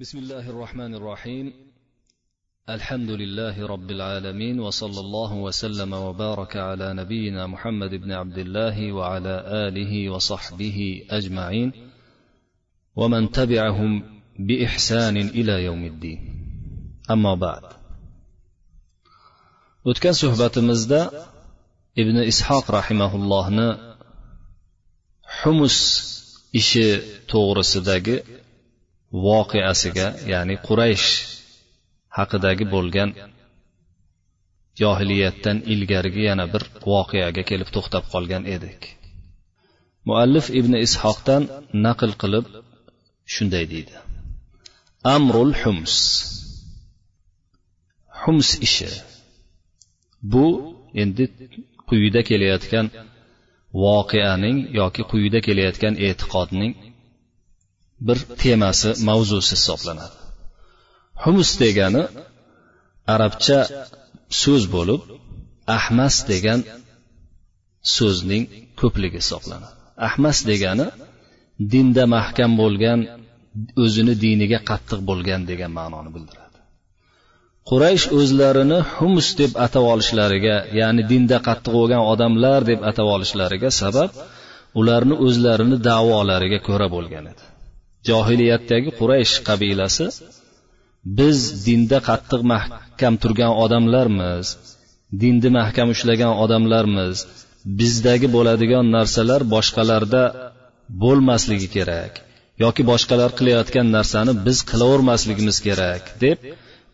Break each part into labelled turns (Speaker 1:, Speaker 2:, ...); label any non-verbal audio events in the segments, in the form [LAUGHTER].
Speaker 1: بسم الله الرحمن الرحيم. الحمد لله رب العالمين وصلى الله وسلم وبارك على نبينا محمد بن عبد الله وعلى آله وصحبه أجمعين. ومن تبعهم بإحسان إلى يوم الدين. أما بعد. o'tgan suhbatimizda ibn ishoq rahimaullohni humus ishi to'g'risidagi voqeasiga ya'ni quraysh haqidagi bo'lgan johiliyatdan ilgarigi yana bir voqeaga kelib to'xtab qolgan edik. Muallif ibn ishoqdan naql qilib shunday deydi. Amrul hums. Hums ishi. Bu endi quyida kelayotgan voqeaning yoki quyida kelayotgan e'tiqodning bir temasi mavzusi hisoblanadi. Humus degani arabcha so'z bo'lib ahmas degan so'zning ko'pligi hisoblanadi. Ahmas degani dinda mahkam bo'lgan o'zini diniga qattiq bo'lgan degan ma'noni bildiradi. Quraysh o'zlarini humus deb atab olishlariga ya'ni dinda qattiq bo'lgan odamlar deb atab olishlariga sabab ularni o'zlarini da'volariga ko'ra bo'lgan edi. Johiliyatdagi quraysh qabilasi biz dinda qattiq mahkam turgan odamlarmiz dinni mahkam ushlagan odamlarmiz bizdagi bo'ladigan narsalar boshqalarda bo'lmasligi kerak yoki boshqalar qilayotgan narsani biz qilavermasligimiz kerak deb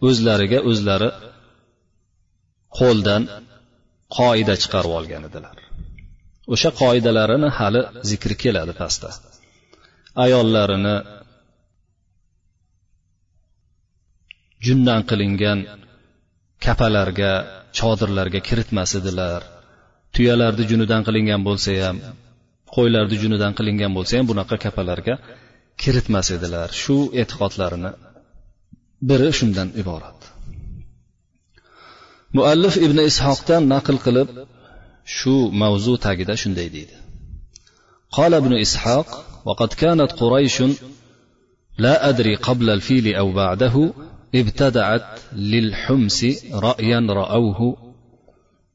Speaker 1: o'zlariga o'zlari qo'ldan qoida chiqarib olgan edilar. O'sha qoidalarini hali zikri keladi pastda. ayollarini jundan qilingan kapalarga chodirlarga kiritmas edilar tuyalarni junidan qilingan bo'lsa ham qo'ylarni junidan qilingan bo'lsa ham bunaqa kapalarga kiritmas edilar shu e'tiqodlarini biri shundan iborat muallif ibn ishoqdan naql qilib shu mavzu tagida shunday deydi قال ابن إسحاق وقد كانت قريش لا أدري قبل الفيل أو بعده ابتدعت للحمس رأيا رأوه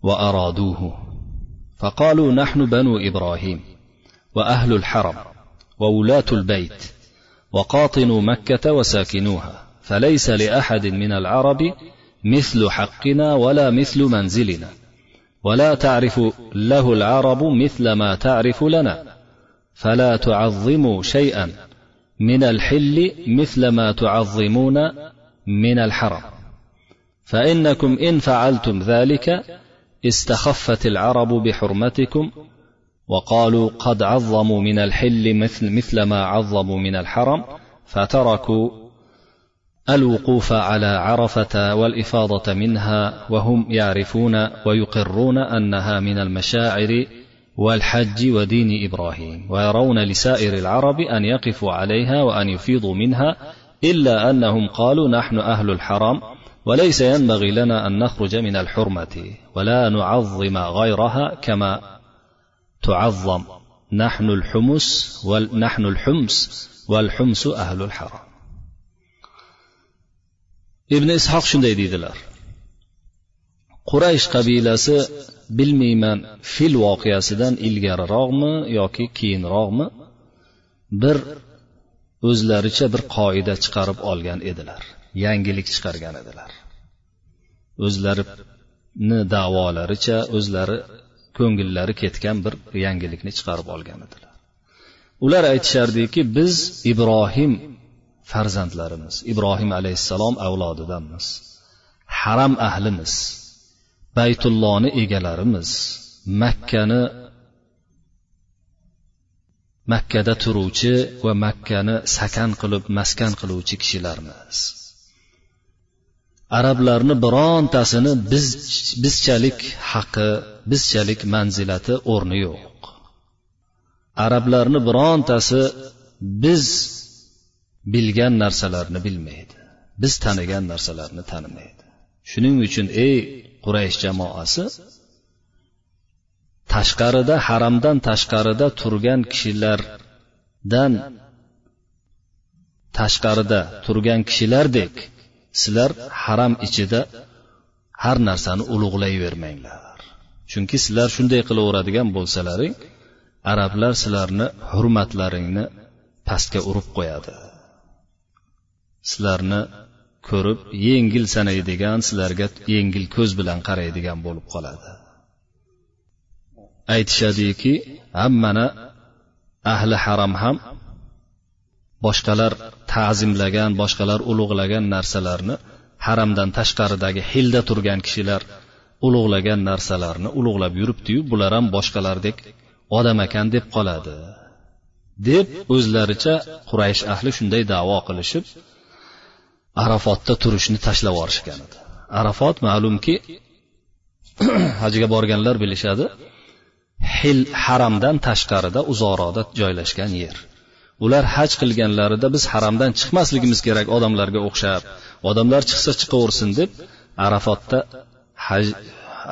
Speaker 1: وأرادوه. فقالوا نحن بنو إبراهيم وأهل الحرم وولاة البيت وقاطنوا مكة وساكنوها فليس لأحد من العرب مثل حقنا ولا مثل منزلنا ولا تعرف له العرب مثل ما تعرف لنا. فلا تعظموا شيئا من الحل مثل ما تعظمون من الحرم. فإنكم إن فعلتم ذلك استخفت العرب بحرمتكم وقالوا قد عظموا من الحل مثل مثل ما عظموا من الحرم فتركوا الوقوف على عرفة والإفاضة منها وهم يعرفون ويقرون أنها من المشاعر والحج ودين إبراهيم ويرون لسائر العرب أن يقفوا عليها وأن يفيضوا منها إلا أنهم قالوا نحن أهل الحرم وليس ينبغي لنا أن نخرج من الحرمة ولا نعظم غيرها كما تعظم. نحن الحمس ونحن الحمس والحمس أهل الحرم ibn ishoq shunday deydilar quraysh qabilasi bilmayman fil voqeasidan ilgariroqmi yoki keyinroqmi bir o'zlaricha bir qoida chiqarib olgan edilar yangilik chiqargan edilar. O'zlarini davolaricha o'zlari ko'ngillari ketgan bir yangilikni chiqarib olgan edilar. Ular aytishardiki biz ibrohim farzandlarimiz ibrohim alayhissalom avlodidanmiz haram ahlimiz. Baytullohni egalarimiz makkani makkada turuvchi va makkani sakan qilib maskan qiluvchi kishilarmiz. Arablarni birontasini biz bizchalik haqi bizchalik manzilati o'rni yo'q. Arablarni birontasi biz bilgan narsalarni bilmaydi. Biz tanigan narsalarni tanimaydi. Shuning uchun ey quraysh jamoasi tashqarida haramdan tashqarida turgan kishilardan tashqarida turgan kishilardek sizlar haram ichida har narsani ulug'layvermanglar. Chunki sizlar shunday qilaveradigan bo'lsalaring arablar sizlarni hurmatlaringni pastga urib qo'yadi. Sizlarni ko'rib yengil sanaydigan sizlarga yengil ko'z bilan qaraydigan bo'lib qoladi. Aytishadiki hammani ahli haram ham boshqalar ta'zimlagan boshqalar ulug'lagan narsalarni haramdan tashqaridagi hilda turgan kishilar ulug'lagan narsalarni ulug'lab yuribdiyu bular ham boshqalardek odam ekan deb qoladi. Deb o'zlaricha quraysh ahli shunday davo qilishib arafotda turishni tashlab yuborishgan edi. Arafot ma'lumki [CLEARS THROAT] hajga borganlar bilishadi hil haramdan tashqarida uzoqroqda joylashgan yer. Ular haj qilganlarida biz haramdan chiqmasligimiz kerak odamlarga o'xshab odamlar chiqsa chiqaversin deb arafotda haj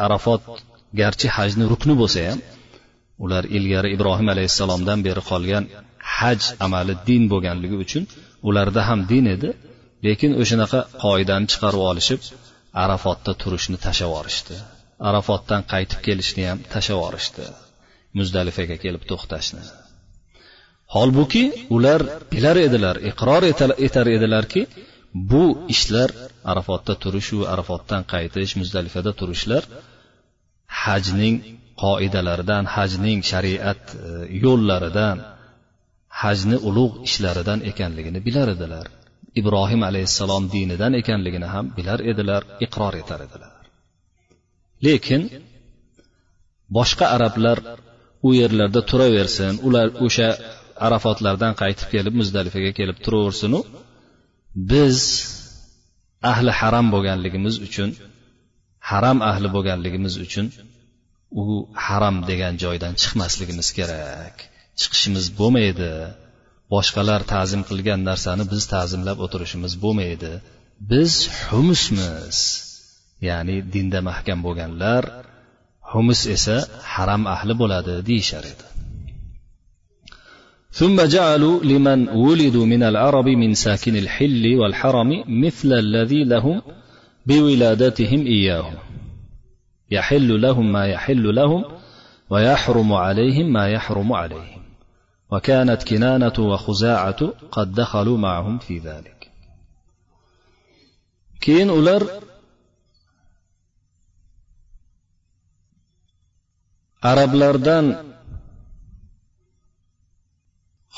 Speaker 1: arafot garchi hajni rukni bo'lsa ham ular ilgari ibrohim alayhissalomdan beri qolgan haj amali din bo'lganligi uchun ularda ham din edi. Lekin o'shanaqa qoidani chiqarib olishib arafotda turishni tashlab yuborishdi arafotdan qaytib kelishni ham tashlab yuborishdi muzdalifaga kelib to'xtashni. Holbuki ular bilar edilar iqror etar edilarki bu ishlar arafotda turishu arafotdan qaytish muzdalifada turishlar hajning qoidalaridan hajning shariat e, yo'llaridan hajni ulug' ishlaridan ekanligini bilar edilar. Ibrohim alayhissalom dinidan ekanligini ham bilar edilar iqror etar edilar. Lekin boshqa arablar u yerlarda turaversin ular o'sha arafotlardan qaytib kelib muzdalifaga kelib turaversinu biz ahli haram bo'lganligimiz uchun haram ahli bo'lganligimiz uchun u haram degan joydan chiqmasligimiz kerak. Chiqishimiz bo'lmaydi. boshqalar ta'zim qilgan narsani biz ta'zimlab o'tirishimiz bo'lmaydi biz humusmiz ya'ni dinda mahkam bo'lganlar humus esa haram ahli bo'ladi deyishar edi ثم جعلوا لمن ولدوا من العرب من ساكن الحل والحرم مثل الذي لهم بولادتهم إياه يحل لهم ما يحل لهم ويحرم عليهم ما يحرم عليهم وكانت كنانة وخزاعة قد دخلوا معهم في ذلك keyin ular arablardan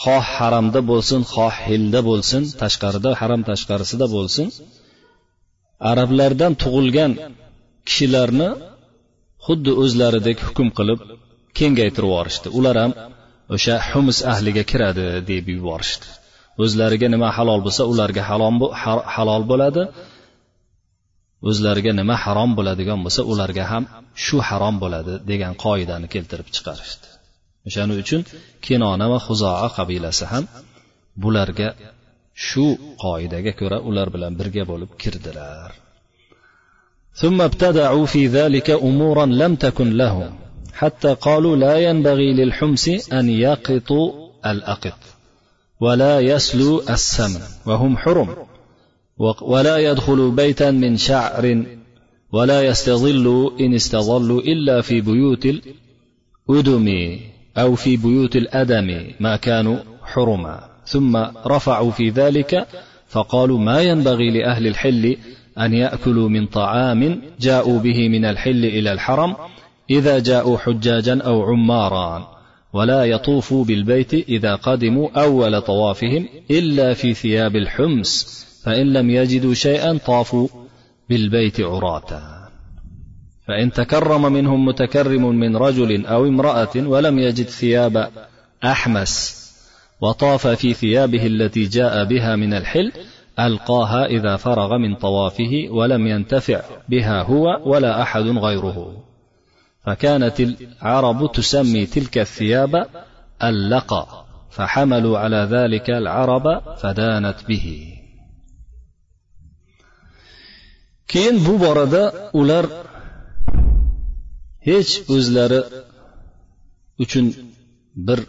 Speaker 1: xoh haramda bo'lsin xoh hilda bo'lsin tashqarida haram tashqarisida bo'lsin arablardan tug'ilgan kishilarni xuddi o'zlaridek hukm qilib kengaytirib yuborishdi ular ham o'sha humus ahliga kiradi deb yuborishdi o'zlariga nima halol bo'lsa ularga halol bo'ladi o'zlariga nima harom bo'ladigan bo'lsa ularga ham shu harom bo'ladi degan qoidani keltirib chiqarishdi o'shaning uchun kinona va huzoa qabilasi ham bularga shu qoidaga ko'ra ular bilan birga bo'lib kirdilar ثم ابتدعوا في ذلك امورا لم تكن لهم حتى قالوا لا ينبغي للحمس أن يقطوا الأقط ولا يسلوا السمن وهم حرم ولا يدخلوا بيتا من شعر ولا يستظلوا إن استظلوا إلا في بيوت الأدم أو في بيوت الأدم ما كانوا حرما. ثم رفعوا في ذلك فقالوا ما ينبغي لأهل الحل أن يأكلوا من طعام جاءوا به من الحل إلى الحرم إذا جاءوا حجاجا أو عمارا ولا يطوفوا بالبيت إذا قدموا أول طوافهم إلا في ثياب الحمس فإن لم يجدوا شيئا طافوا بالبيت عراة فإن تكرم منهم متكرم من رجل أو امرأة ولم يجد ثياب أحمس وطاف في ثيابه التي جاء بها من الحل ألقاها إذا فرغ من طوافه ولم ينتفع بها هو ولا أحد غيره. فكانت العرب تسمي تلك الثياب اللقى فحملوا على ذلك العرب فدانت به keyin bu borada ular hech o'zlari uchun bir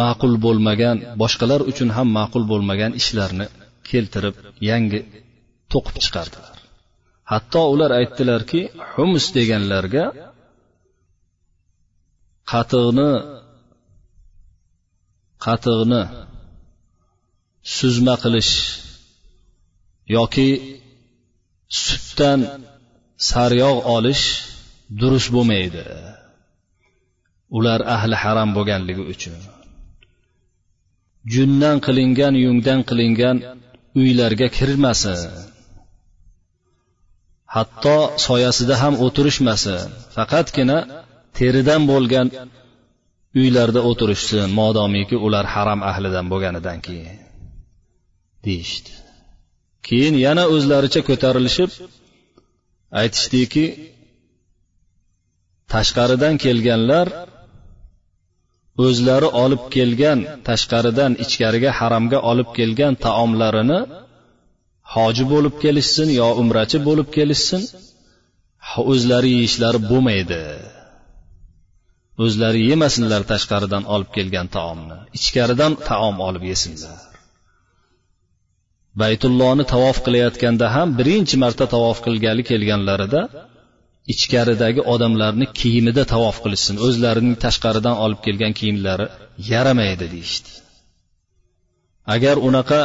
Speaker 1: ma'qul bo'lmagan boshqalar uchun ham ma'qul bo'lmagan ishlarni keltirib yangi to'qib chiqardilar hatto ular aytdilarki humus deganlarga qatiqni qatiqni suzma qilish yoki sutdan saryog' olish durust bo'lmaydi. Ular ahli haram bo'lganligi uchun. Jundan qilingan yungdan qilingan uylarga kirmasin hatto soyasida ham o'tirishmasin faqatgina teridan bo'lgan uylarda o'tirishsin modomiki ular haram ahlidan bo'lganidan keyin. Deyishdi. Keyin yana o'zlaricha ko'tarilishib aytishdiki tashqaridan kelganlar o'zlari olib kelgan tashqaridan ichkariga haramga olib kelgan taomlarini hoji bo'lib kelishsin yo umrachi bo'lib kelishsin? O'zlari yeyishlari bo'lmaydi. O'zlari yemasinlar tashqaridan olib kelgan taomni ichkaridan taom olib yesinlar. Baytullohni tavof qilayotganda ham birinchi marta tavof qilgali kelganlarida ichkaridagi odamlarni kiyimida tavof qilishsin o'zlarining tashqaridan olib kelgan kiyimlari yaramaydi deyishdi. Agar unaqa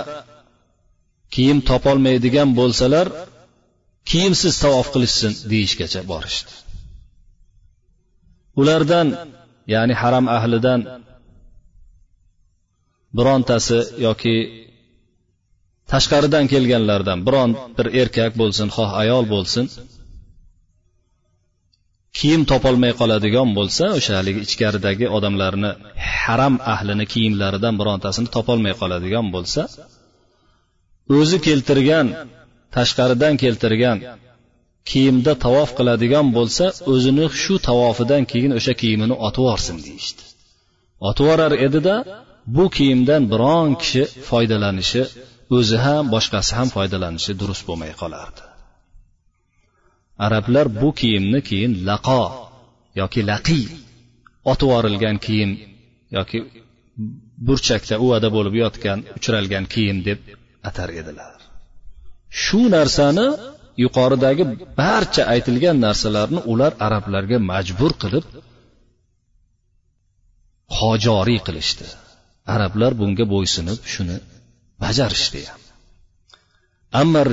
Speaker 1: kiyim topolmaydigan bo'lsalar kiyimsiz tavof qilishsin deyishgacha borishdi. Ulardan ya'ni haram ahlidan birontasi yoki tashqaridan kelganlardan biron bir erkak bo'lsin xoh ayol bo'lsin kiyim topolmay qoladigan bo'lsa o'sha haligi ichkaridagi odamlarni haram ahlini kiyimlaridan birontasini topolmay qoladigan bo'lsa o'zi keltirgan tashqaridan keltirgan kiyimda tavof qiladigan bo'lsa o'zini shu tavofidan keyin o'sha kiyimini otib yuborsin deyishdi. Otib yuborar edida bu kiyimdan biron kishi foydalanishi o'zi ham boshqasi ham foydalanishi durust bo'lmay qolardi. Arablar bu kiyimni keyin laqo yoki laqiy otib yuborilgan kiyim yoki burchakda uvada bo'lib yotgan uchralgan kiyim deb atar edilar. Shu narsani yuqoridagi barcha aytilgan narsalarni ular arablarga majbur qilib hojoriy qilishdi. Arablar bunga bo'ysunib shuni bajarishdi.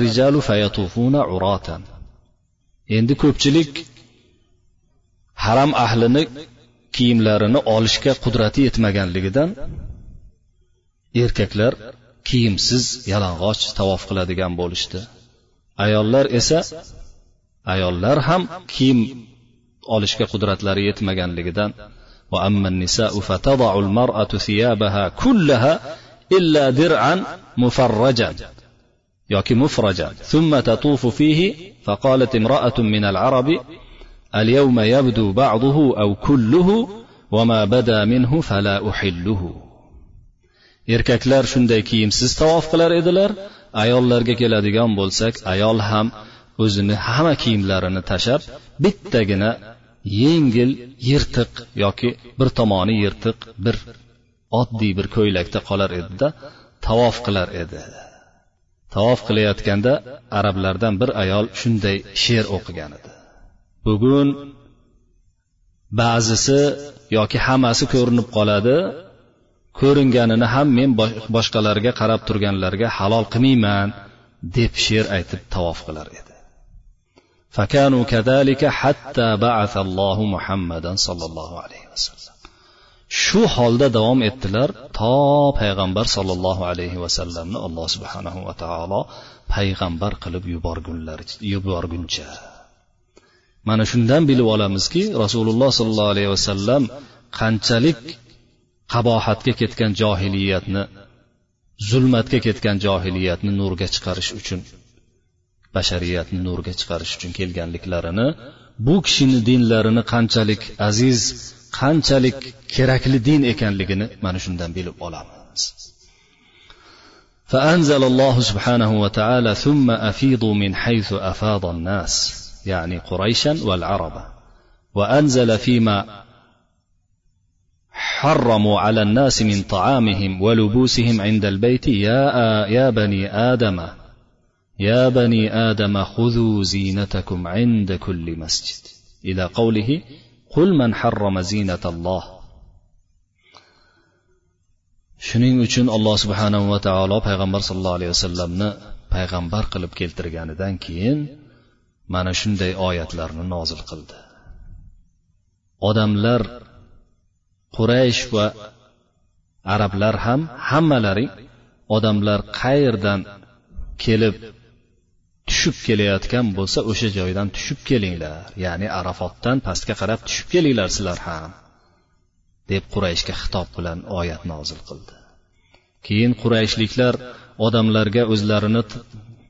Speaker 1: Rijalu fayatufuna uratan. Endi ko'pchilik haram ahlini kiyimlarini olishga qudrati yetmaganligidan erkaklar kiyimsiz yalang'och tavof qiladigan bo'lishdi ayollar esa ayollar ham kiyim olishga qudratlari yetmaganligidan وأما النساء فتضع المرأة ثيابها كلها إلا درعا مفرجا يوكي مفرجا ثم تطوف فيه فقالت امرأة من العرب اليوم يبدو بعضه أو كله وما بدا منه فلا أحله erkaklar shunday kiyimsiz tavof qilar edilar. Ayollarga keladigan bo'lsak ayol ham o'zini hamma kiyimlarini tashlab bittagina yengil yirtiq yoki bir tomoni yirtiq bir oddiy bir ko'ylakda qolar edida tavof qilar edi. Tavof qilayotganda arablardan bir ayol shunday she'r o'qigan edi. Bugun ba'zisi yoki hammasi ko'rinib qoladi ko'ringanini ham men boshqalarga qarab turganlarga halol qilmayman deb she'r aytib tavof qilar edi فكانوا كذلك حتى بعث الله محمدا صلى الله عليه وسلم shu holda davom etdilar to payg'ambar sollallohu alayhi vasallamni alloh subhanahu va taolo payg'ambar qilib yuborguncha mana shundan bilib olamizki rasululloh sollallohu alayhi vasallam qanchalik qabohatga ketgan johiliyatni zulmatga ketgan johiliyatni nurga chiqarish uchun bashariyatni nurga chiqarish uchun kelganliklarini bu kishini dinlarini qanchalik aziz qanchalik kerakli din ekanligini mana shundan bilib olamiz فأنزل الله سبحانه وتعالى ثم أفيضوا من حيث أفاض الناس يعني قريشا والعرب وأنزل فيما حرموا على الناس من طعامهم ولبوسهم عند البيت يا يا بني آدم يا بني آدم خذوا زينتكم عند كل مسجد إلى قوله قل من حرم زينة الله shuning uchun alloh subhanahu va taolo payg'ambar sallallohu alayhi vasallamni payg'ambar qilib keltirganidan keyin mana shunday oyatlarni nozil qildi odamlar quraysh va arablar ham hammalaring odamlar qayerdan kelib tushib kelayotgan bo'lsa o'sha joydan tushib kelinglar. Ya'ni arafotdan pastga qarab tushib kelinglar sizlar ham deb qurayshga xitob bilan oyat nozil qildi. Keyin qurayshliklar odamlarga o'zlarini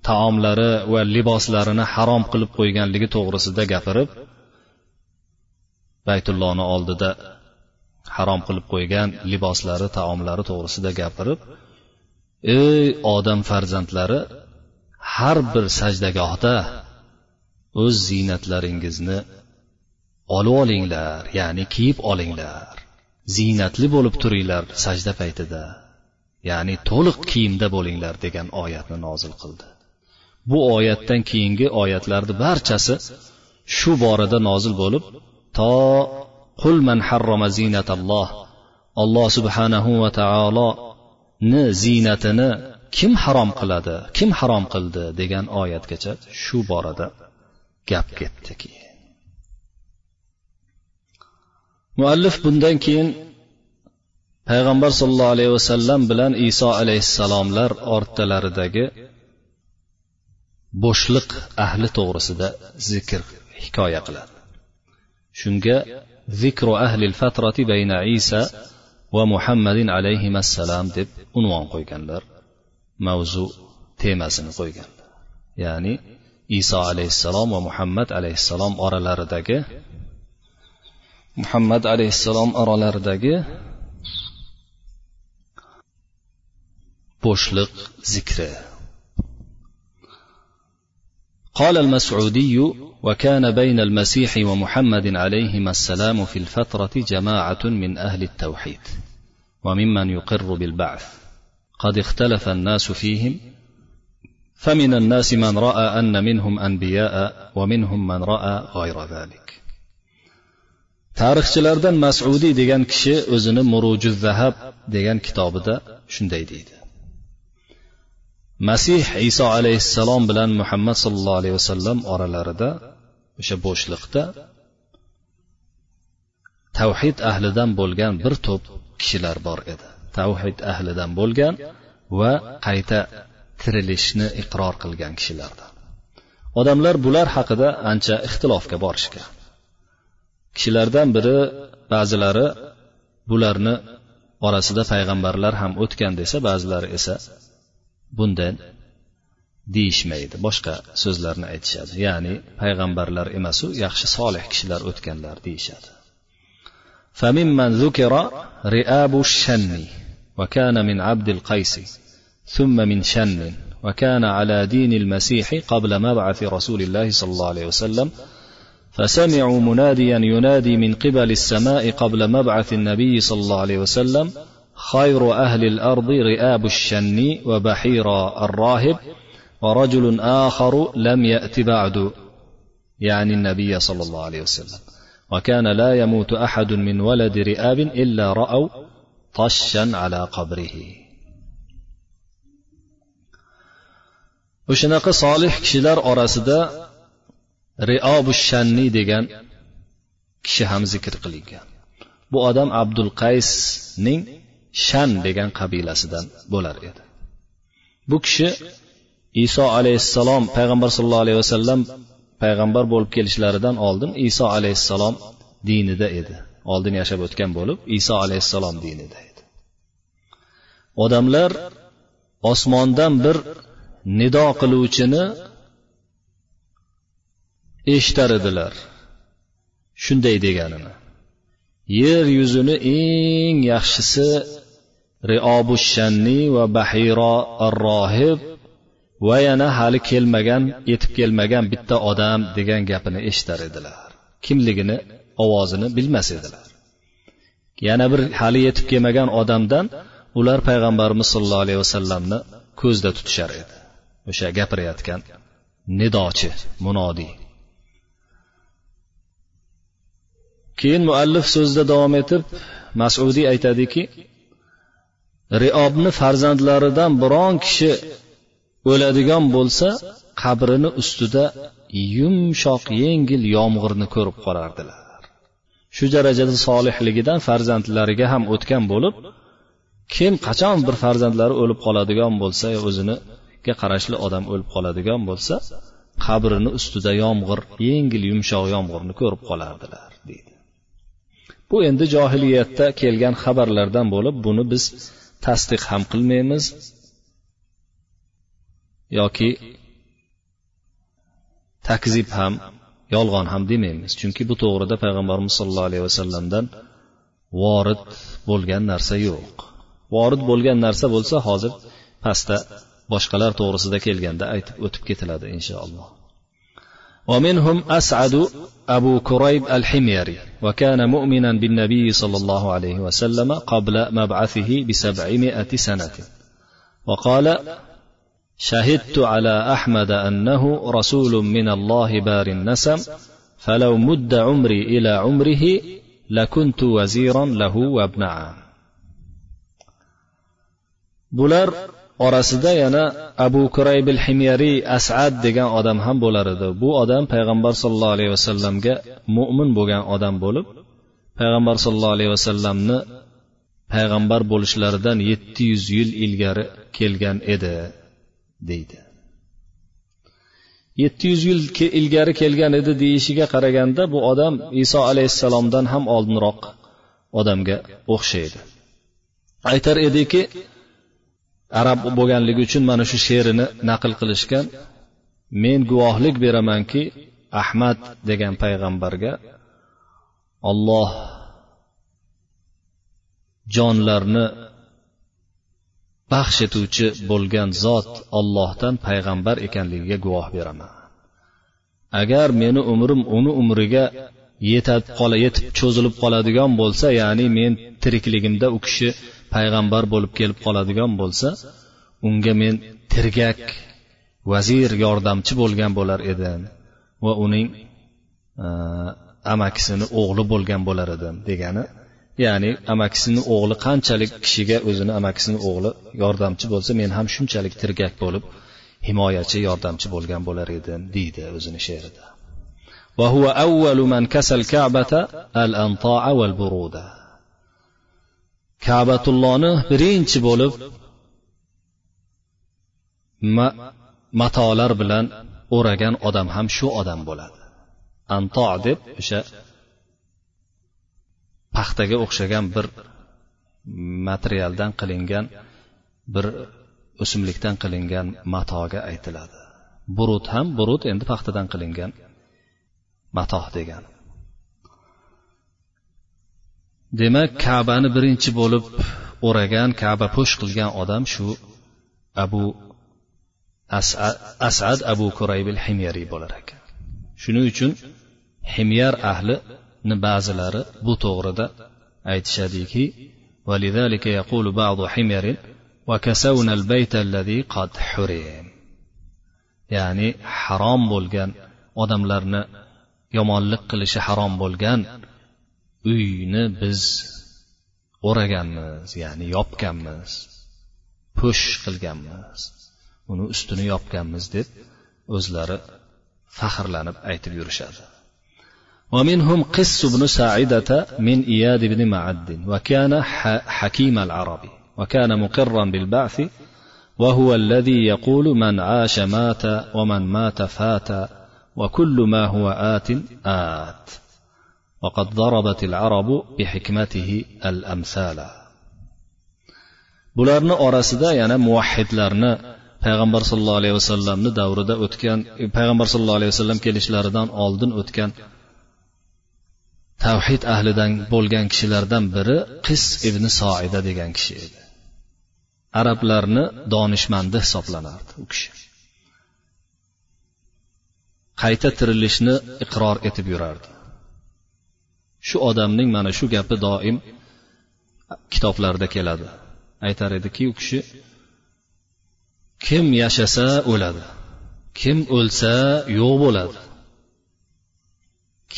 Speaker 1: taomlari va liboslarini harom qilib qo'yganligi to'g'risida gapirib baytullohni oldida harom qilib qo'ygan liboslari taomlari to'g'risida gapirib ey odam farzandlari har bir sajdagohda o'z ziynatlaringizni olib olinglar ya'ni kiyib olinglar. Ziynatli bo'lib turinglar sajda paytida ya'ni to'liq kiyimda bo'linglar degan oyatni nozil qildi. Bu oyatdan keyingi oyatlarni barchasi shu borada nozil bo'lib to qul man harrama zinatalloh. Alloh subhanahu va taoloni ziynatini kim harom qiladi kim harom qildi degan oyatgacha shu borada gap ketdi keyin. Muallif bundan keyin payg'ambar sollallohu alayhi vasallam bilan iso alayhissalomlar o'rtalaridagi bo'shliq ahli to'g'risida zikr hikoya qiladi. Shunga zikru ahli fatrati bayna isa va muhammadin alayhissalom deb unvon qo'yganlar. Mavzu temasini qo'yganlar. Ya'ni iso alayhissalom va muhammad alayhissalom oralaridagi muhammad alayhissalom oralaridagi bo'shliq zikri. قال المسعودي وكان بين المسيح ومحمد عليهما السلام في الفترة جماعة من أهل التوحيد وممن يقر بالبعث. قد اختلف الناس فيهم فمن الناس من رأى أن منهم أنبياء ومنهم من رأى غير ذلك. tarixchilardan mas'udiy degan kishi o'zini muruju zahab degan kitobida shunday deydi masih iso alayhissalom bilan muhammad sollallohu alayhi vasallam oralarida o'sha bo'shliqda tavhid ahlidan bo'lgan bir to'p kishilar bor edi. Tavhid ahlidan bo'lgan va qayta tirilishni iqror qilgan kishilardan. Odamlar bular haqida ancha ixtilofga borishgan. Kishilardan biri ba'zilari bularni orasida payg'ambarlar ham o'tgan desa ba'zilari esa bundan deyishmaydi. Boshqa so'zlarni aytishadi. Ya'ni payg'ambarlar emasu yaxshi solih kishilar o'tganlar deyishadi. فممن ذكر رئاب الشن وكان من عبد القيس ثم من شن وكان على دين المسيح قبل مبعث رسول الله صلى الله عليه وسلم فسمعوا مناديا ينادي من قبل السماء قبل مبعث النبي صلى الله عليه وسلم خير أهل الأرض رئاب الشن وبحير الراهب ورجل آخر لم يأت بعد يعني النبي صلى الله عليه وسلم. وكان لا يموت أحد من ولد رئاب إلا رأوا طشا على قبره. o'shanaqa solih kishilar orasida riobu shanni degan kishi ham zikr qilingan bu odam abdul qaysning shan degan qabilasidan bo'lar edi. Bu kishi iso alayhissalom payg'ambar sallallohu alayhi vasallam payg'ambar bo'lib kelishlaridan oldin iso alayhissalom dinida edi. Oldin yashab o'tgan bo'lib iso alayhissalom dinida edi. Odamlar osmondan bir nido qiluvchini eshitar edilar shunday deganini. Yer yuzini eng yaxshisi riobu shanni va bahiro ar rohib va yana hali kelmagan yetib kelmagan bitta odam degan gapini eshitar edilar. Kimligini ovozini bilmas edilar. Yana bir hali yetib kelmagan odamdan ular payg'ambarimiz sollallohu alayhi vasallamni ko'zda tutishar edi. O'sha gapirayotgan nidochi munodiy. Keyin muallif so'zida davom etib masudiy aytadiki riobni farzandlaridan biron kishi o'ladigan bo'lsa qabrini ustida yumshoq yengil yomg'irni ko'rib qolardilar. Shu darajada solihligidan farzandlariga ham o'tgan bo'lib kim qachon bir farzandlari o'lib qoladigan bo'lsa o'ziniga qarashli odam o'lib qoladigan bo'lsa qabrini ustida yomg'ir yengil yumshoq yomg'irni ko'rib qolardilar deydi. Bu endi johiliyatda kelgan xabarlardan bo'lib buni biz tasdiq ham qilmaymiz. Yoki takzib ham yolg'on ham demaymiz. Chunki bu to'g'rida payg'ambarimiz sollallohu alayhi vasallamdan vorid bo'lgan narsa yo'q. Vorid bo'lgan narsa bo'lsa hozir pastda boshqalar to'g'risida kelganda aytib o'tib ketiladi inshaalloh. ومنهم أسعد أبو كريب الحميري وكان مؤمنا بالنبي صلى الله عليه وسلم قبل مبعثه بسبعمائة سنة. وقال شهدت على أحمد أنه رسول من الله بار النسم فلو مد عمري إلى عمره لكنت وزيرا له وابن عام bular orasida yana abu kuraybil himyariy asad degan odam ham bo'lar edi. Bu odam payg'ambar sollallohu alayhi vasallamga mo'min bo'lgan odam bo'lib payg'ambar sollallohu alayhi vasallamni payg'ambar bo'lishlaridan yetti yuz yil ilgari kelgan edi deydi. Yetti yuz yil ilgari kelgan edi deyishiga qaraganda bu odam iso alayhissalomdan ham oldinroq odamga o'xshaydi. Aytar ediki arab bo'lganligi uchun mana shu she'rini naql qilishgan men guvohlik beramanki ahmad degan payg'ambarga olloh jonlarni baxsh etuvchi bo'lgan zot ollohdan payg'ambar ekanligiga guvoh beraman. Agar meni umrim uni umriga yetib qola yetib cho'zilib qoladigan bo'lsa ya'ni men tirikligimda u kishi payg'ambar bo'lib kelib qoladigan bo'lsa unga men tirgak vazir yordamchi bo'lgan bo'lar edim va uning amakisini o'g'li bo'lgan bo'lar edim degani ya'ni amakisini o'g'li qanchalik kishiga o'zini amakisini o'g'li yordamchi bo'lsa men ham shunchalik tirgak bo'lib himoyachi yordamchi bo'lgan bo'lar edim deydi o'zini she'rida وهو أول من كسى الكعبة الأنطاع والبرودة kabatullohni birinchi bo'lib matolar bilan o'ragan odam ham shu odam bo'ladi. Anto deb o'sha paxtaga o'xshagan bir materialdan qilingan bir o'simlikdan qilingan matoga aytiladi. Burut ham burut endi paxtadan qilingan matoh degani. demak kabani birinchi bo'lib o'ragan kaba po'sh qilgan odam shu abu asad, asad abu kuraybil himyariy bo'lar ekan shuning uchun himyar ahlini ba'zilari bu to'g'rida aytishadiki ولذلك يقول بعض حمير وكسونا البيت الذي قد حرم ya'ni harom bo'lgan odamlarni yomonlik qilishi harom bo'lgan uyni biz o'raganmiz ya'ni yopganmiz push qilganmiz uni ustini yopganmiz deb o'zlari faxrlanib aytib yurishadi ومنهم قس بن ساعدة من إياد بن معد وكان حكيم العرب وكان مقرا بالبعث وهو الذي يقول من عاش مات ومن مات فات وكل ما هو آت آت وقد ضربت العرب بحكمته الأمثال bularni orasida yana muvahhidlarni payg'ambar sollallohu alayhi vasallamni davrida o'tgan payg'ambar sollallohu alayhi vasallam kelishlaridan oldin o'tgan tavhid ahlidan bo'lgan kishilardan biri qis ibn soida degan kishi edi arablarni donishmandi hisoblanardi u kishi qayta tirilishni iqror etib yurardi Shu odamning mana shu gapi doim kitoblarda keladi. Aytar ediki u kishi kim yashasa o'ladi kim o'lsa yo'q bo'ladi.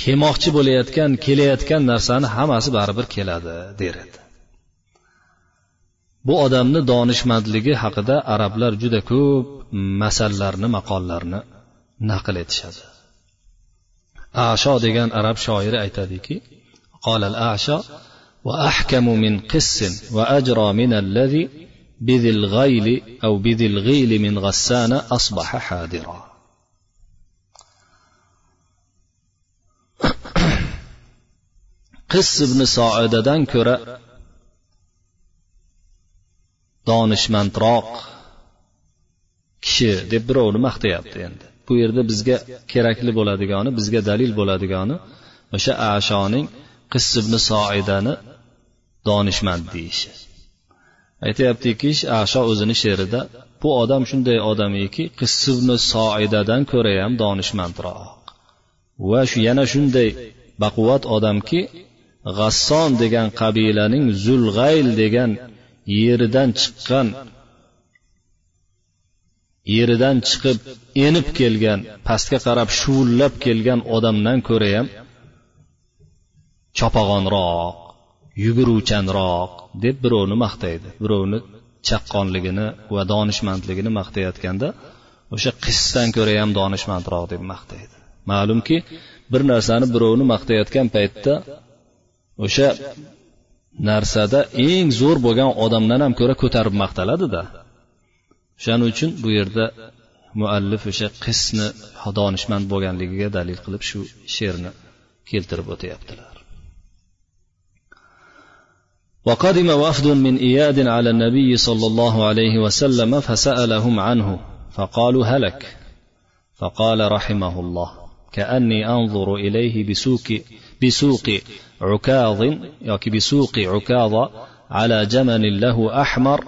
Speaker 1: Kelmoqchi bo'layotgan kelayotgan narsani hammasi baribir keladi der edi. Bu odamni donishmandligi haqida arablar juda ko'p masallarni maqollarni naql etishadi. Asho degan arab shoiri aytadiki قال الأعشى وأحكم من قس وأجرى من الذي بذي الغيل أو بذي الغيل من غسان أصبح حاضرا qis ibn soidadan ko'ra donishmandroq kishi deb birovni maqtayapti endi bu yerda bizga kerakli bo'ladigani bizga dalil bo'ladigani o'sha ashoning qis ibn soidani donishmand deyishi. Aytyaptiki asho o'zini she'rida bu odam shunday odam qiss ibn soidadan ko'ra ham donishmandroq va shu yana shunday baquvvat odamki g'asson degan qabilaning zulg'ayl degan yeridan chiqqan yeridan chiqib enib kelgan pastga qarab shuvullab kelgan odamdan ko'ra ham chopag'onroq yuguruvchanroq deb birovni maqtaydi. Birovni chaqqonligini va donishmandligini maqtayotganda o'sha qissdan ko'ra ham donishmandroq deb maqtaydi. Ma'lumki bir narsani birovni maqtayotgan paytda o'sha narsada eng zo'r bo'lgan odamdan ham ko'ra ko'tarib maqtaladida. O'shaning uchun bu yerda muallif o'sha qisni donishmand bo'lganligiga dalil qilib shu she'rni keltirib o'tyaptilar. وقدم وفد من إياد على النبي صلى الله عليه وسلم فسألهم عنه فقالوا هلك. فقال رحمه الله كأني أنظر إليه بسوق بسوق عكاظ يعني بسوق عكاظ على جمل له أحمر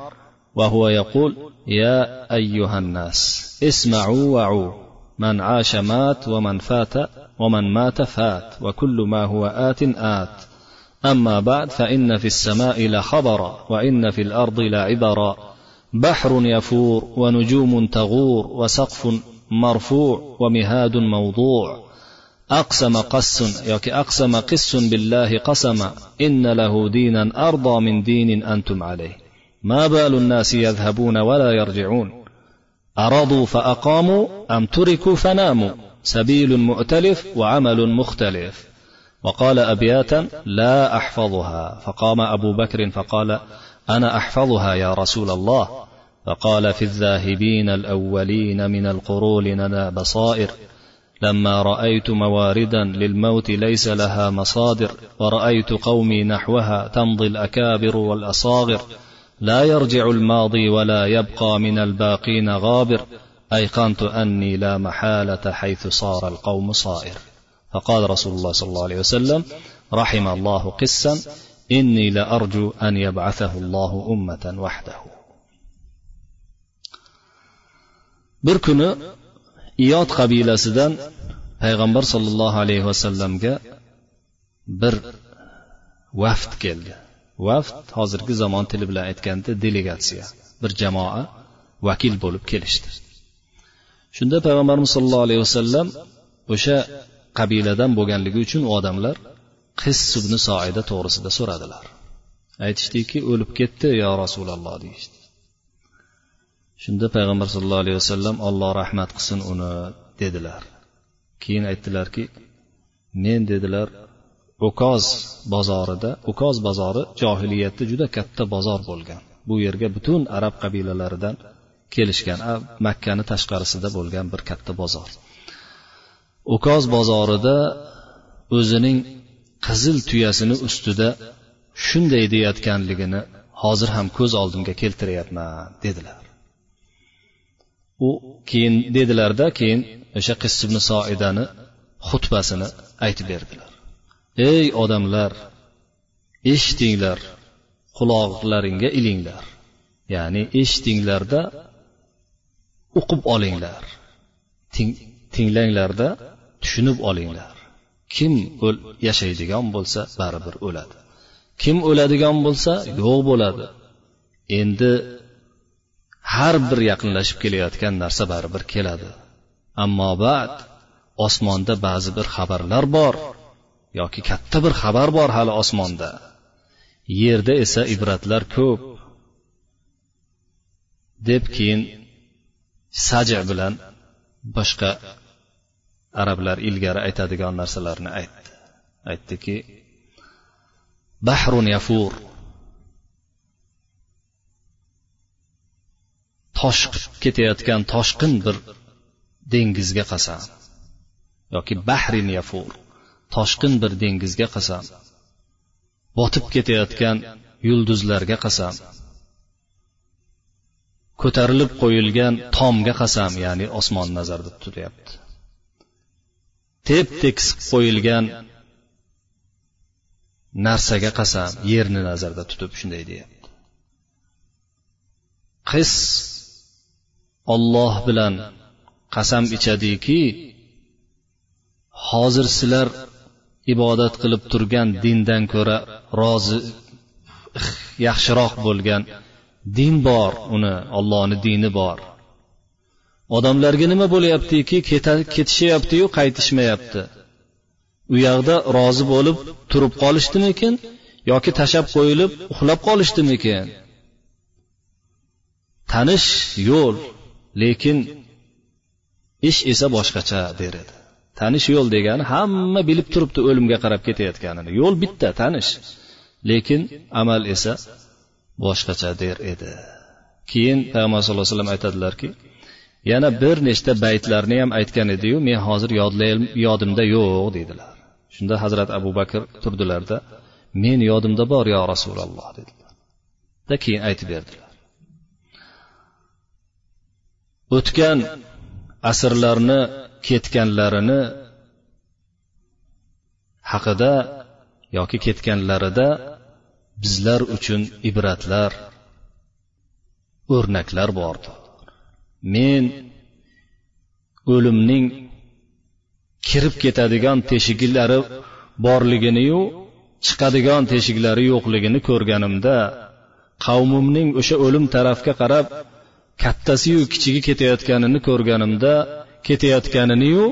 Speaker 1: وهو يقول يا أيها الناس اسمعوا وعوا من عاش مات ومن فات ومن مات فات وكل ما هو آت آت. أما بعد فإن في السماء لخبرا وإن في الأرض لعبرا بحر يفور ونجوم تغور وسقف مرفوع ومهاد موضوع. أقسم قس أقسم قس بالله قسما إن له دينا أرضى من دين أنتم عليه. ما بال الناس يذهبون ولا يرجعون. أرضوا فأقاموا أم تركوا فناموا. سبيل مؤتلف وعمل مختلف. وقال أبياتا لا أحفظها. فقام أبو بكر فقال أنا أحفظها يا رسول الله. فقال في الذاهبين الأولين من القرون لنا بصائر. لما رأيت مواردا للموت ليس لها مصادر. ورأيت قومي نحوها تمضي الأكابر والأصاغر. لا يرجع الماضي ولا يبقى من الباقين غابر. أيقنت أني لا محالة حيث صار القوم صائر. فقال رسول الله صلى الله عليه وسلم رحم الله قسا إني لأرجو أن يبعثه الله أمة وحده bir kuni iyod qabilasidan payg'ambar sollallohu alayhi vasallamga bir vafd keldi vafd hozirgi zamon tili bilan aytganda delegatsiya bir jamoa vakil bo'lib kelishdi shunda payg'ambarimiz sollallohu alayhi vasallam o'sha qabiladan bo'lganligi uchun u odamlar qis ibn soida to'g'risida so'radilar. Aytishdiki o'lib ketdi yo rasululloh deyishdi. Shunda payg'ambar sallallohu alayhi vasallam olloh rahmat qilsin uni dedilar. Keyin aytdilarki men dedilar ukoz bozorida ukoz bozori johiliyatda juda katta bozor bo'lgan. Bu yerga butun arab qabilalaridan kelishgan makkani tashqarisida bo'lgan bir katta bozor. Ukoz bozorida o'zining qizil tuyasini ustida shunday deyayotganligini hozir ham ko'z oldimga keltiryapman dedilar. U keyin dedilarda keyin o'sha qissibni soidani xutbasini aytib berdilar. Ey odamlar eshitinglar quloqlaringga ilinglar. Ya'ni eshitinglarda o'qib olinglar. Tinglanglarda tushunib olinglar. Kim yashaydigan bo'lsa baribir o'ladi. Kim o'ladigan bo'lsa yo'q bo'ladi. Endi har bir yaqinlashib kelayotgan narsa baribir keladi. Ammo bad osmonda ba'zi bir xabarlar bor yoki katta bir xabar bor hali osmonda. Yerda esa ibratlar ko'p. Deb keyin saja bilan boshqa arablar ilgari aytadigan narsalarni aytdi. Aytdiki bahrun yafur. Toshqib ketayotgan toshqin bir dengizga qasam. Yoki bahrin yafur. Toshqin bir dengizga qasam. Botib ketayotgan yulduzlarga qasam. Ko'tarilib qo'yilgan tomga qasam ya'ni osmon nazarda tutilyapti tep tekis qo'yilgan narsaga qasam yerni nazarda tutib shunday deyapti. Qis olloh bilan qasam ichadiki hozir sizlar ibodat qilib turgan dindan ko'ra rozi yaxshiroq bo'lgan din bor uni ollohni dini bor. Odamlarga nima bo'lyaptiki ketishyaptiyu qaytishmayapti. U yoqda rozi bo'lib turib qolishdimikin yoki tashlab qo'yilib uxlab qolishdimikin? Tanish yo'l lekin ish esa boshqacha der edi tanish yo'l degani hamma bilib turibdi o'limga qarab ketayotganini. Yo'l bitta tanish. Lekin amal esa boshqacha der edi. Keyin payg'ambar sallallohu alayhi vasallam aytadilarki yana bir nechta baytlarni ham aytgan ediyu men hozir yodimda yo'q dedilar. Shunda hazrat abu bakr turdilarda men yodimda bor yo rasululloh dedilar. Da keyin aytib berdilar. O'tgan asrlarni ketganlarini haqida yoki ketganlarida bizlar uchun ibratlar o'rnaklar bordir men o'limning kirib ketadigan teshiklari borliginiyu chiqadigan teshiklari yo'qligini ko'rganimda qavmimning o'sha o'lim tarafga qarab kattasiyu kichigi ketayotganini ko'rganimda ketayotganiniyu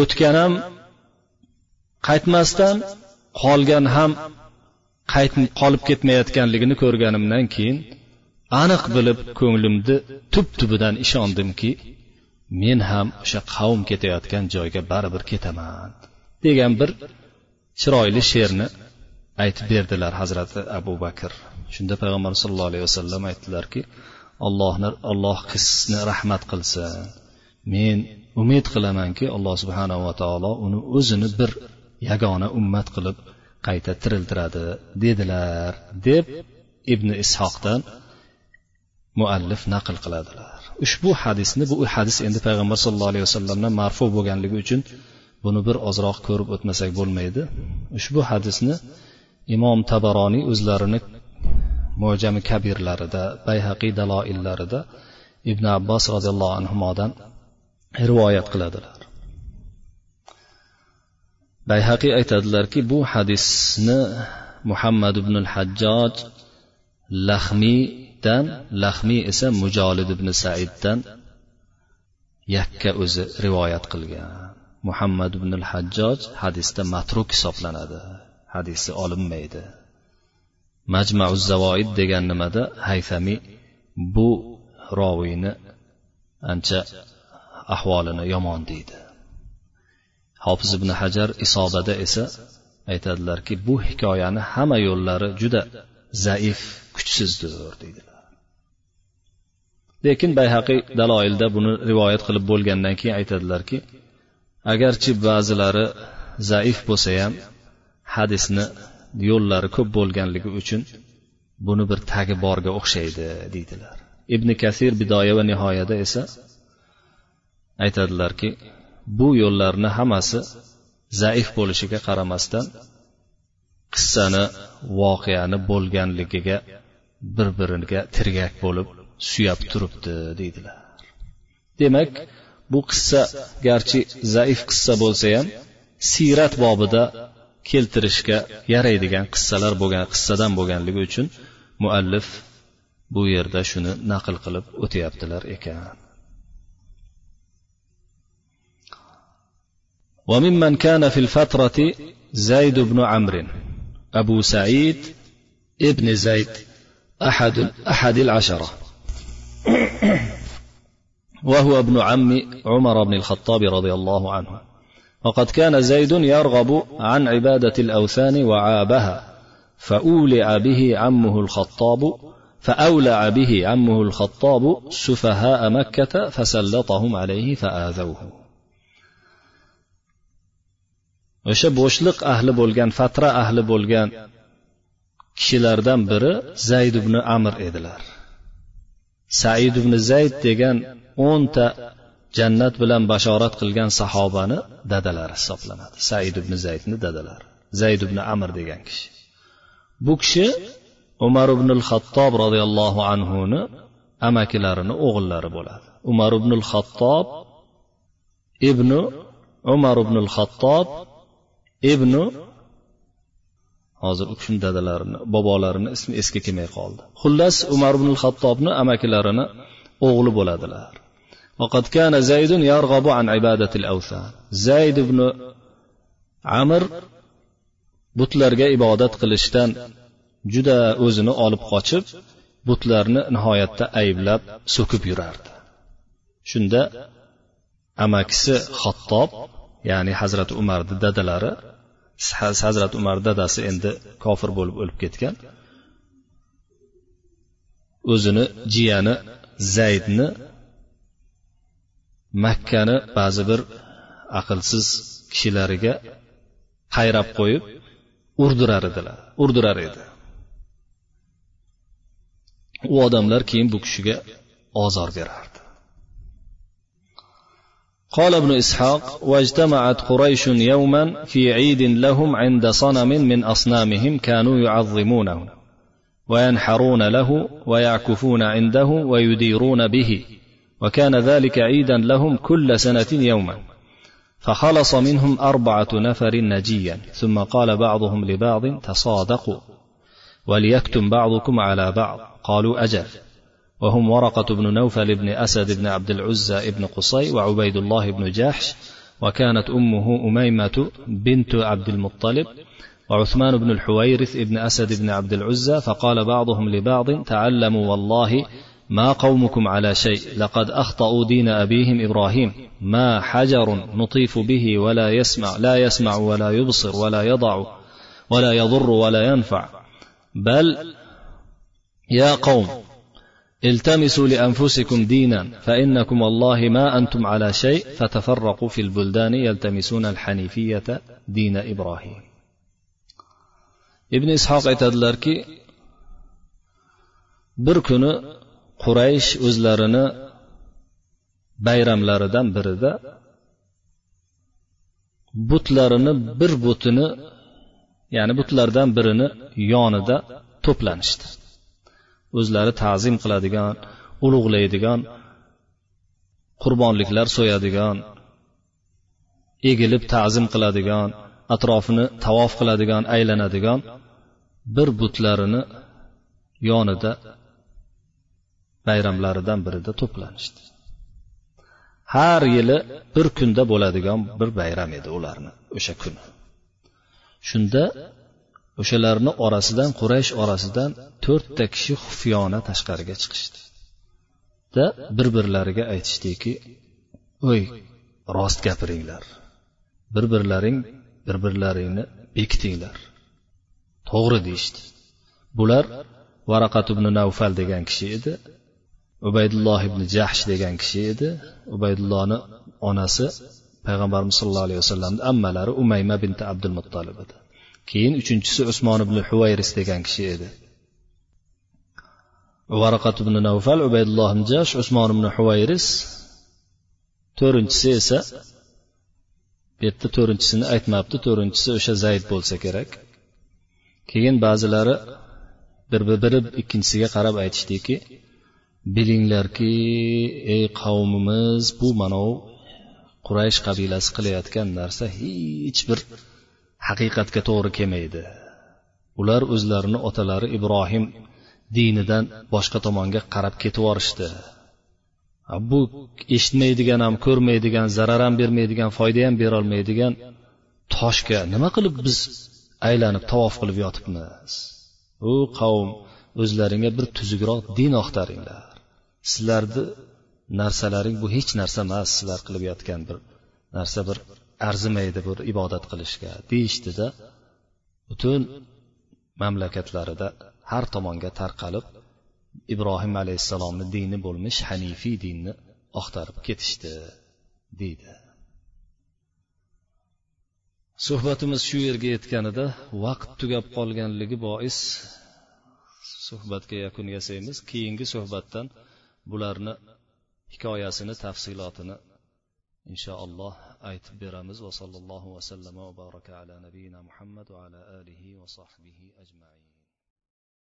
Speaker 1: o'tgan ham qaytmasdan qolgan ham qolib ketmayotganligini ko'rganimdan keyin aniq bilib ko'nglimni tub tubidan ishondimki men ham o'sha qavm ketayotgan joyga baribir ketaman degan bir chiroyli she'rni aytib berdilar hazrati abu bakr. Shunda payg'ambar sallallohu alayhi vasallam aytdilarki allohni alloh qissni rahmat qilsin. Men umid qilamanki alloh subhanava taolo uni o'zini bir yagona ummat qilib qayta tiriltiradi dedilar deb ibn ishoqdan muallif naql qiladilar. Ushbu hadisni bu hadis endi payg'ambar sallallohu alayhi vasallamdan marfu bo'lganligi uchun buni bir ozroq ko'rib o'tmasak bo'lmaydi. Ushbu hadisni imom tabaroniy o'zlarini mo'jami kabirlarida bayhaqiy daloillarida ibn abbos roziyallohu anhudan rivoyat qiladilar. Bayhaqiy aytadilarki bu hadisni muhammad ibn hajjoj lahmiydan lahmiy esa mujolid ibn saiddan yakka o'zi rivoyat qilgan. Muhammad ibn al hajjoj hadisda matruk hisoblanadi. Hadisi olinmaydi. Majmau zavoid degan nimada hayfamiy bu roviyni ancha ahvolini yomon deydi. Hofiz ibn hajar isobada esa aytadilarki bu hikoyani hamma yo'llari juda zaif kuchsizdir deydilar lekin bayhaqiy daloilda buni rivoyat qilib bo'lgandan keyin aytadilarki agarchi ba'zilari zaif bo'lsa ham hadisni yo'llari ko'p bo'lganligi uchun buni bir tagi borga o'xshaydi deydilar. Ibn kasir bidoya va nihoyada esa aytadilarki bu yo'llarni hammasi zaif bo'lishiga qaramasdan qissani voqeani bo'lganligiga bir biriga tirgak bo'lib suyab turibdi deydilar demak bu qissa garchi zaif qissa bo'lsa ham siyrat bobida keltirishga yaraydigan qissalar bo'lgan qissadan bo'lganligi uchun muallif bu yerda shuni naql qilib o'tyaptilar ekan وممن كان في الفترة زيد بن عمرو أبو سعيد ابن زيد أحد أحد العشرة [COUGHS] وهو ابن عم عمر بن الخطاب رضي الله عنه. وقد كان زيد يرغب عن عبادة الأوثان وعابها فأولع به عمه الخطاب فأولع به عمه الخطاب سفهاء مكة فسلطهم عليه فآذوه. o'sha bo'shliq ahli bo'lgan fatra ahli bo'lgan kishilardan biri zayd ibn amr edilar. Said ibn zayd degan o'nta jannat bilan bashorat qilgan sahobani dadalari hisoblanadi. Said ibn zaydni dadalari. Zayd ibn amr degan kishi. Bu kishi umar ibn xattob roziyallohu anhuni amakilarini o'g'illari bo'ladi. Umar ibn xattob ibnu umar ibn xattob ibnu hozir u kishini dadalarini bobolarini ismi esga kelmay qoldi xullas umar ibn xattobni amakilarini o'g'li bo'ladilar وقد كان زيد يرغب عن عبادة الأوثان زيد بن amr butlarga ibodat qilishdan juda o'zini olib qochib butlarni nihoyatda ayblab so'kib yurardi shunda amakisi xattob ya'ni hazrati umarni dadalari hazrati umar dadasi endi kofir bo'lib o'lib ketgan. O'zini jiyani zaydni makkani ba'zi bir aqlsiz kishilariga qayrab qo'yib urdirar edilar urdirar edi. U odamlar keyin bu kishiga ozor berardi. قال ابن إسحاق واجتمعت قريش يوما في عيد لهم عند صنم من أصنامهم كانوا يعظمونه وينحرون له ويعكفون عنده ويديرون به وكان ذلك عيدا لهم كل سنة يوما. فخلص منهم أربعة نفر نجيا ثم قال بعضهم لبعض تصادقوا وليكتم بعضكم على بعض قالوا أجل. وهم ورقة بن نوفل بن أسد بن عبد العزى بن قصي وعبيد الله بن جحش وكانت أمه أميمة بنت عبد المطلب وعثمان بن الحويرث بن أسد بن عبد العزى فقال بعضهم لبعض تعلموا والله ما قومكم على شيء لقد أخطأوا دين أبيهم إبراهيم ما حجر نطيف به ولا يسمع لا يسمع ولا يبصر ولا يضع ولا يضر ولا ينفع بل يا قوم التمسوا لأنفسكم دينا فإنكم والله ما أنتم على شيء فتفرقوا في البلدان يلتمسون الحنيفية دين إبراهيم ابن إسحاق aytadilarki bir kuni quraysh o'zlarini bayramlaridan birida butlarini bir butini ya'ni butlardan birini yonida to'planishdi O'zlari ta'zim qiladigan ulug'laydigan qurbonliklar so'yadigan egilib ta'zim qiladigan atrofini tavof qiladigan aylanadigan bir butlarini yonida bayramlaridan birida to'planishdi. Har yili bir kunda bo'ladigan bir bayram edi ularni o'sha kuni. Shunda o'shalarni orasidan quraysh orasidan to'rtta kishi xufiyona tashqariga chiqishdi. Da bir birlariga aytishdiki o'y rost gapiringlar. Bir birlaring bir birlaringni bekitinglar to'g'ri deyishdi. Bular varaqat ibn navfal degan kishi edi ubaydulloh ibn jahsh degan kishi edi. Ubaydullohni onasi payg'ambarimiz sollallohu alayhi vasallamni ammalari umayma binti abdul muttolib edi. Keyin uchinchisi usmon ibn huvayris degan kishi edi. Varaqat ibn navfal ubaydulloh ibn jash usmon ibn huvayris to'rtinchisi esa bu yerda to'rtinchisini aytmabdi to'rtinchisi o'sha zayd bo'lsa kerak. Keyin ba'zilari bir biri ikkinchisiga qarab aytishdiki bilinglarki ey qavmimiz bu manov quraysh qabilasi qilayotgan narsa hech bir haqiqatga to'g'ri kelmaydi. Ular o'zlarini otalari ibrohim dinidan boshqa tomonga qarab ketib yuborishdi. Bu eshitmaydigan ham ko'rmaydigan zarar ham bermaydigan foyda ham berolmaydigan toshga nima qilib biz aylanib tavof qilib yotibmiz? U qavm o'zlaringga bir tuzukroq din oqtaringlar sizlarni narsalaring bu hech narsa emas sizlar qilib yotgan bir narsa bir arzimaydi bu ibodat qilishga deyishdida butun mamlakatlarida har tomonga tarqalib ibrohim alayhissalomni dini bo'lmish hanifiy dinni oqtarib ketishdi deydi. Suhbatimiz shu yerga yetganida vaqt tugab qolganligi bois suhbatga yakun yasaymiz keyingi suhbatdan bularni hikoyasini tafsilotini inshaalloh aytib beramiz va sallallohu vasallam va baraka ala nabiyina muhammad va ala alihi va sahbihi ajmain